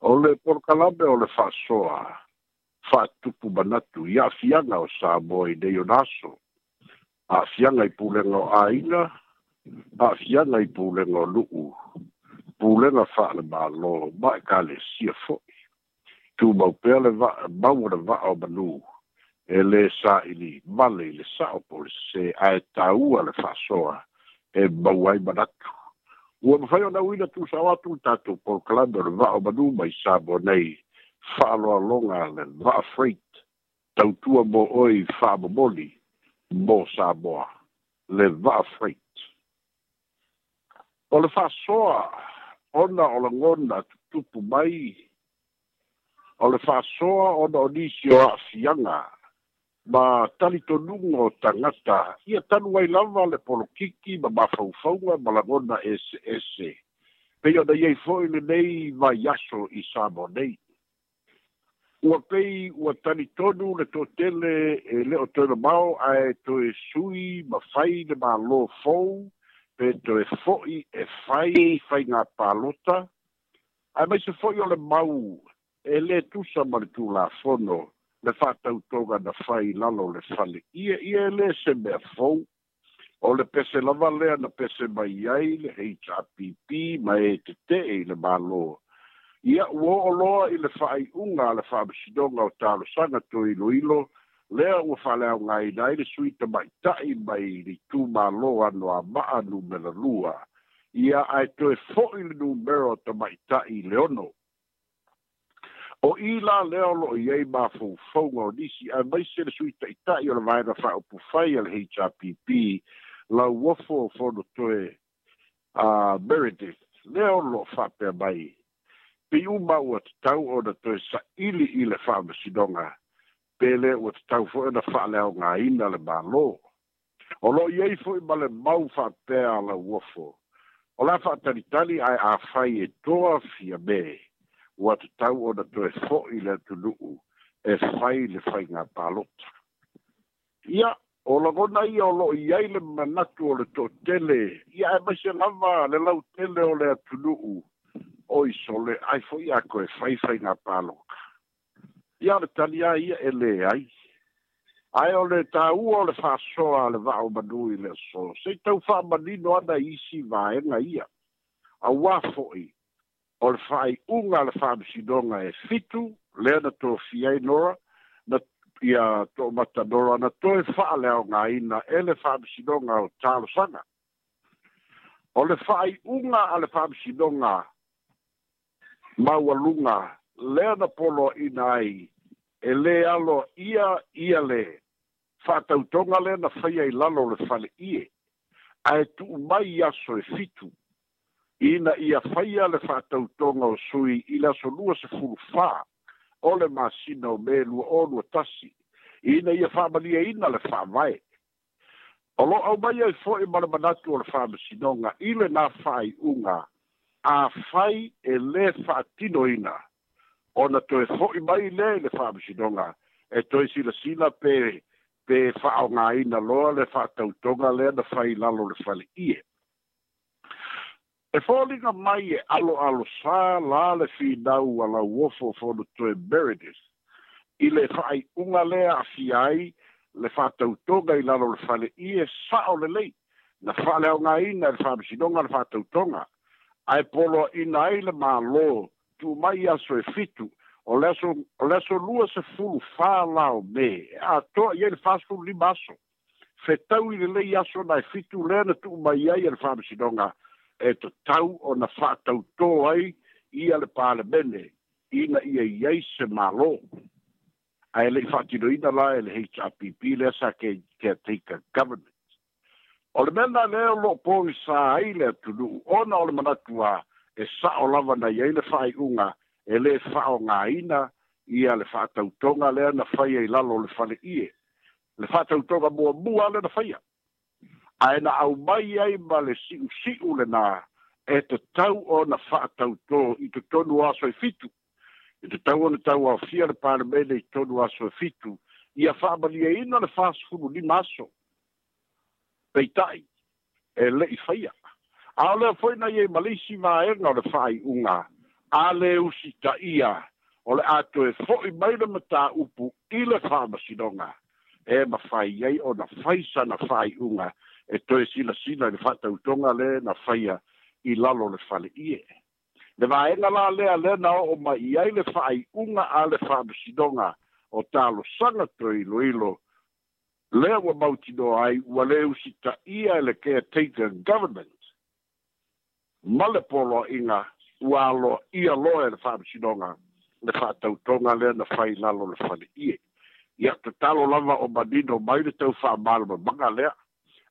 o le porokalame o le fa'asoa fa'atupu manatu ia afiaga o sa moa i nei o naso a'afiaga i pulega o āina a'afiaga i pulega o lu'u pulega fa'alemālō ma ekalesia fo'i tumau pea le va mau o le va'a o manū e lē sa'ili male i le sa'o po le sesē ae tāua le fa'asoa e mau ai manatu ua mafai ona uina tusau atu i tatou porokalame o le va'a o manū mai sabo nei fa'aloaloga le va'a freit tautua mo oe i fa'amomoli mo saboa le va'a freit o le fa'asoa ona o lagona tutupu mai o le fa'asoa ona o nisi o a'afiaga ma tali tonunga o tangata, ia tanu ai lava le polo kiki ma mawhauwhaua ma langona ese ese. Pei ona iei fhoi le nei ma yaso i sāmo nei. Ua pei ua tani tonu le tō tele e leo tōna mau a e tō e sui ma whai le ma lō fōu, pe tō e fhoi e whai e whai ngā pālota. Ai mai se fhoi o le mau e le tūsa ma le tū la fono, le fa'atautoga na fai lalo le fale ia ia lē se mea fou o le pese lava lea na pese mai ai le hpp ma e tete'e i le mālō ia ua loa i le fa'ai'uga a le fa'amasinoga o to talosaga toiloilo lea ua fa'aleaogāina ai le suita mai tamaʻita'i mai li tu mālō anu a ama'a numela lua ia ae e fo'i le numero mai i le ono o ila leo lo i ei ma fau fau ngau nisi a mai se le sui tai tai o le vaina fa o pufai al HRPP la wafo o fono toe a Meredith leo lo fa pe mai pe u ma ua te tau o na toe sa ili i le fa masidonga pe le ua te tau fo e na fa leo ngā ina le ma lo o lo i ei fo i ma le mau fa pe a la wafo o la fa tani tani ai a fai e toa fia mei ua tatau ona toe fo'i le atunu'u e fai le faiga palota ia o lagona ia o lo'o i ai le manatu o le to'atele ia e maise lava le lau tele o le atunu'u o isole ai fo'i a koe fai faiga paloka ia le talia ia e lē ai ae o le tāua o le fa'asoa a le va'o manui le asoa sei taufa'amanino ana isi vaega ia auā fo'i o le faaiʻuga a le faamasinoga e fitu lea na tofiai nora na ia toʻamata nora na toe faaleaogāina e le faamasinoga o talosaga o le faaiʻuga a le faamasinoga maualuga lea na poloaʻina ai e lē alo ia ia le faatautoga lea na faia i lalo le fale faleʻie ai tu mai aso e fitu ina ia faia le faatautoga o sui i laso lua se fulufā ole le masina o me lua olua tasi ina ia faamaliaina le faavae o lo au mai ai foʻi e ma le manatu o le faamasinoga i unga a fai e le lē ina ona toe foʻi mai lea i le faamasinoga e toe silasila pe pe ina loa le faatautoga lea na fai lalo le faleʻie E fōlinga mai e alo alo sā la le whinau a la wofo whono toe Meredith. I le whaai unga lea a ai le whātautonga i lalo le whale i e sao le lei. Na whale o ngā ina le whamisinonga le whātautonga. Ai polo ina ai le mā lō tu mai aso e fitu. O leso, o leso lua se fulu whā lao me. A toa i e le li maso Fetau i le lei aso na e fitu na tu mai ai e le whamisinonga. Ai e to tau o na whātau tō ai i ale pāle mene i na i ei ei se mālō. A ele whātino ina la ele HRPP le sa ke, ke teika government. O le mena leo lo pō i sā ai le tunu ona o le manatua e sa o lava na i ele whai unga e le whao ngā ina i ale whātau tōnga lea na whai ei lalo le whale ie. Le whātau tōnga mua mua le na whaiak aina au mai ai ma le siu siu le nā, e te tau o na whaatau tō i te tonu aso i fitu. I te tau o na tau au fia le pāra mele i tonu aso i fitu, i a whaamalia ina le whaas hulu ni maso. Peitai, e le i whaia. A le a whaina i e malisi ma erna le whai unga, a le usita ia, o le ato e fo'i mai le mata upu i le whaamasinonga, e ma whai iei o na whaisa na whai unga, e toe sina sina e fata utonga le na faya i lalo le fale ie. Le vaenga la lea le na o ma iai le fai unga a le sidonga o talo sanga toe ilo ilo lea wa mautino ai wa le usita ia le caretaker government ma le polo inga ua alo ia loa e le fabusidonga le fatautonga lea na fai lalo le fale ie. Ia te talo lava o manino mai le tau fa malama manga lea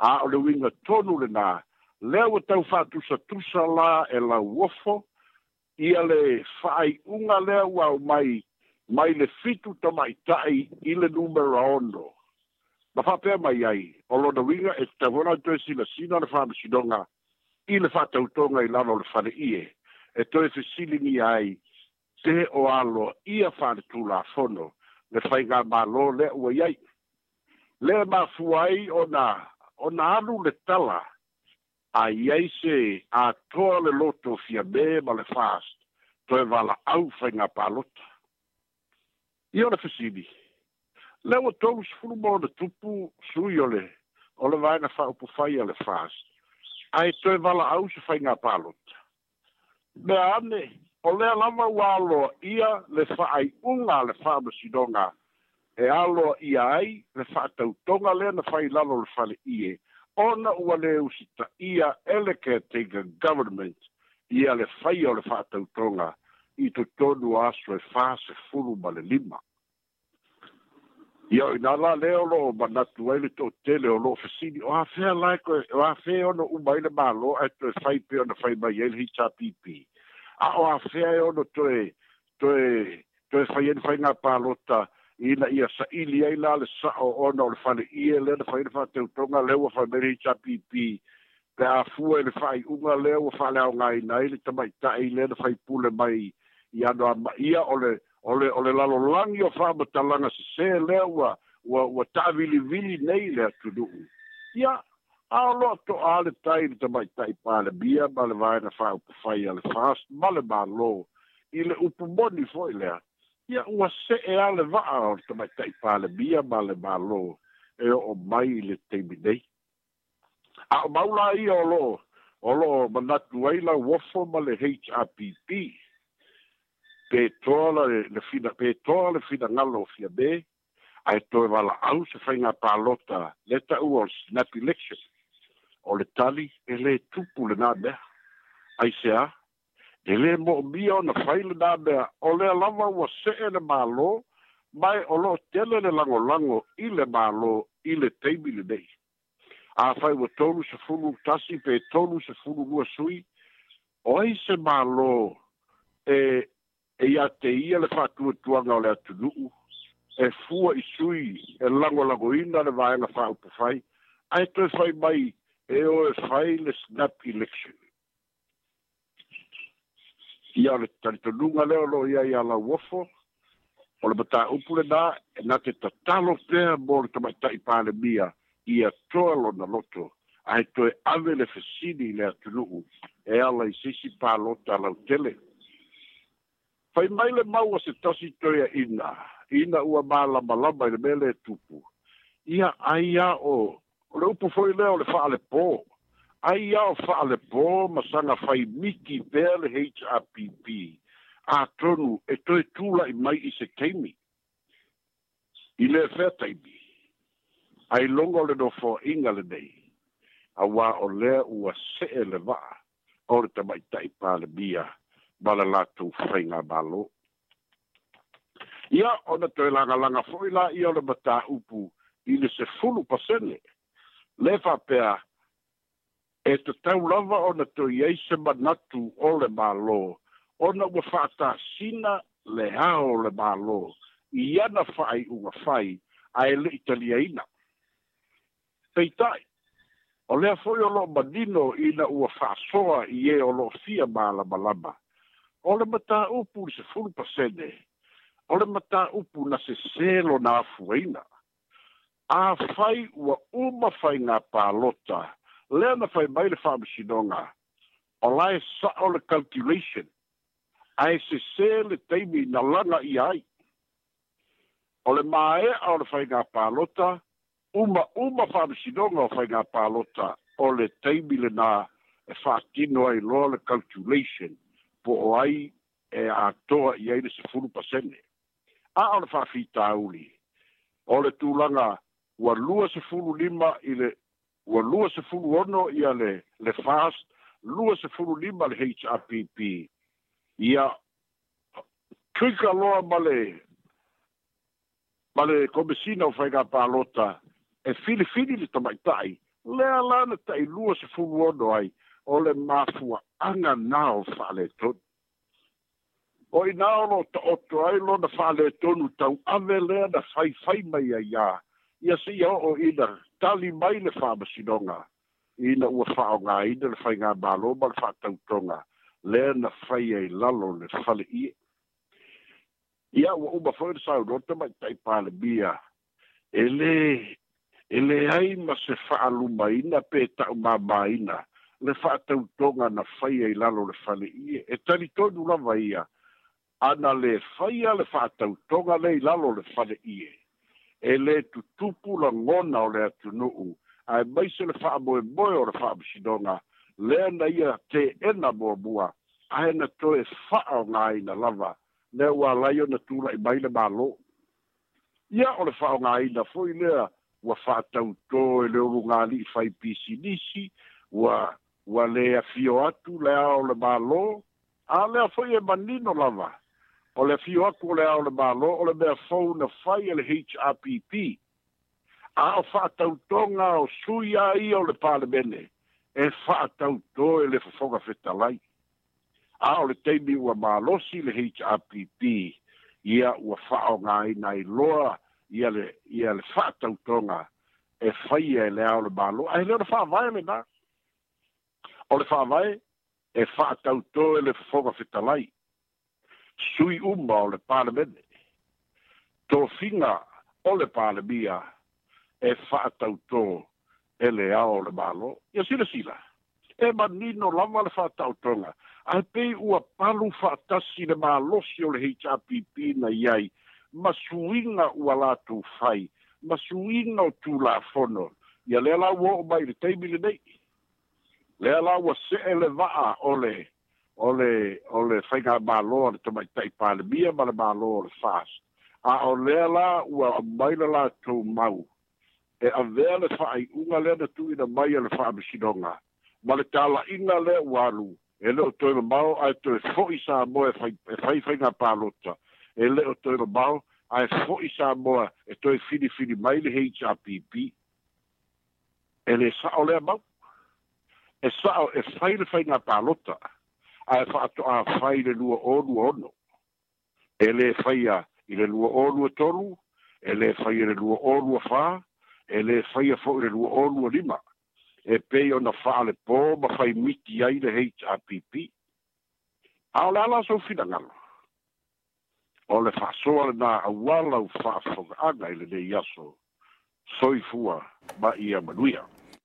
a o le winga tonu le nā. Leo o tau wha tusa tusa la e la wofo, ia le whai unga leo au mai, mai le fitu ta mai tai i le numera ono. Ma whapea mai ai, o lona winga e te tawana toi si la sina na whaam sinonga, i le whata utonga i lano le whare ie, e toi fi silingi ai, te o alo ia whare tū la fono, le whai ngā mālo le ua iai. Le mā fuai o nā, ona alu le tala aiai se atoa le loto fiamē ma le fast toe vala'au faiga palota ia o le fesili le ua tolu sefulu ma ona tupu sui o le o le vaega fa'aupufai a le fast ae toe vala'au se faiga palota mea ane o lea lava ia le fa'ai'uga a le fa'amasinoga e aloa ia ai le faatautoga lea na failalo o le fale ie ona ua lē usitaʻia e le caretaker government ia le faia o le faatautoga i totonu aso e fasefulu ma le lima ia oina la lea o loo manatu ai le toʻatele o loo fesini o afea lae koe o afea e ona uma ai le mālō ae toe fai pe ona fai mai ai le hitapipi a o afea e ono toe toe toe fai ene fai ngā pālota ina ia sa saʻili ai la le saʻo ona o le faleie lea le faina faateutoga lea ua faamele hitapipi pe afua i e le faaiʻuga lea ua faaleaogāina ai le tamaitaʻi lea le faipule mai i ano amaʻia o le o le o le lalolagi o faamatalaga sesē lea ua ua ua taʻavilivili nei le atunuu ia ao loa toʻa le tai le tamaitaʻi palemia ma le vaena faaupufai a le fast ma le mālō i le upu moni foʻi lea ia ua se'e a le va'a o tamaita i palemia ma le mālō e o'o mai i le taimi nei a o maula ia o lo'o o lo'o manatu ai lau ma le hrpp petoa le fina petoa le finagalo o fia me ae toe vala'au se faiga palota le ta'ua o le snap election o le tali e lē tupu lenā mea ai seā e lē moʻomia ona faila na mea o lea lava ua seʻe le mālō mai o loo tele le lagolago i le mālō i le taimi lenei afai ua tolu sefulu tasi pe tolu sefulu lua sui o ai se mālō e e iā te ia le fa'atuatuaga o le atunu'u e fua i sui e lagolagoina le vaega fa'aupufai ae toe fai mai e oe fai le snap election ia le talitonuga lea o loo ia ia lauofo o le mataupu lenā e na te tatalo pea mo le tamaitaʻi palemia ia toa lona loto ae toe ave le fesili le atunuu e ala i sisi palota lautele fai mai le mau a se tasi toe aʻina ina ua malamalama i le mea lē e tupu ia aia o o le upu foi lea o le fa'alepō ai ao fale po masanga fai miki pel HRPP a tonu e toi tula i mai i se keimi. I le fea taimi. Ai longa le do fo inga le nei. A wā o lea ua se e le vaa. O le tamai tai pāle bia. Bala la tu whainga balo. Ia o na toi langa langa fo i la i o le mata upu. I le se fulu pasene. Le fa pea. Le fa pea e te tau lava o na tō iei se manatu o le mālō, o na wafata sina le hao le mālō, i ana whai unga whai, a e le italia ina. Teitai, o lea fwoi o lo manino i na ua whasoa i e o lo fia mālama malama. o le mata upu se fulu pasene, o le mata upu na se selo na afuena, a whai ua uma whai ngā pālota, le na fai mai le fai mishi O lai sa o le calculation. Ai se se le teimi na langa i ai. O le mae a o le fai ngā pālota. Uma uma fai mishi nonga o fai ngā pālota. O le teimi le nā e fātino ai lo le calculation. Po o ai e a toa i aile se furu pasene. A o le fai fita auli. O le tūlanga ua lua se furu lima i ua lua se fulu ono ia le, le fast, lua se fulu lima le HRPP. Ia tuika loa male, male komisina ufaiga pālota, e fili fili le tamaitai, lea lana tai lua se fulu ono ai, o le mafua anga nao fale tonu. O i nao lo ta oto ai lo na fale tonu tau, ave lea na fai fai mai a yaa, ia sia o ina tali mai le faamasinoga ina ua fa'aogāina le faigā maloma le fa'atautoga lea na fai ai lalo le fale'ie ia ua uma foi le saunota ma ita'ipālemia e lē e leai ma se fa'alumaina pe ta'umāmāina le fa'atautoga na fai ai lalo le fale'ie e talitonu lava ia ana le faia le fa'atautoga lei lalo le fale'ie e le tutupu la ngona o le atunuu ae maise le fa'amoemoe o le fa'amasinoga lea na ia teena muamua ae na toe fa'a o gāina lava lea ua lai ona tula'i mai le mālō ia o le fa'aogāina fo'i lea ua fa'atautō e le olugāli'i fai pisinisi ua ua lē afio atu leao le mālō a lea fo'i e manino lava o le fio aku o le ao le malo o le mea fauna fai e le HRPP a o whaatautonga o sui a i o le pālemene e whaatauto e le whafonga whetalai a o le teimi ua mālosi le HRPP ia ua whaonga i nei loa ia le, ia le whaatautonga e fai e le ao le malo a he leo le whaavae le nā o le whaavae e whaatauto e le whafonga whetalai sui umba o le parlamene. Tō finga o le parlamia e whaatau tō e le ao le malo. Ia sila sila. E manino lama le whaatau tonga. Ai pei ua palu whaatasi le malosi o le HRPP na iai. Masuinga ua lātu whai. Masuinga o tū la whono. Ia lea lau o mai le teimile nei. Lea lau a se ele vaa o le HRPP ole ole fainga malo ole to mai tai pale bia mala malo ole fas a ole la u a baila la to mau e a vela fa ai unga le na tu i na mai ole fa mishidonga mala tala ina le walu e le o to i mau a to e, e fo i sa mo e fai fainga palota e le to i mau a e fo i sa mo e to e fini fini mai le HRPP e le sa ole mau e sa o e fai le fainga palota e a fa to a fai le lua o lua ono. E le fai a i le lua o lua tolu, e le fai le lua o lua fa, e le fai a fau lua o lua lima. E pei ona fa le po, ma fai miti ai le HRPP. A o le ala sau fina ngalo. O le fa soa le na a wala u fa fonga anga i le le iaso, soifua ma ia manuia.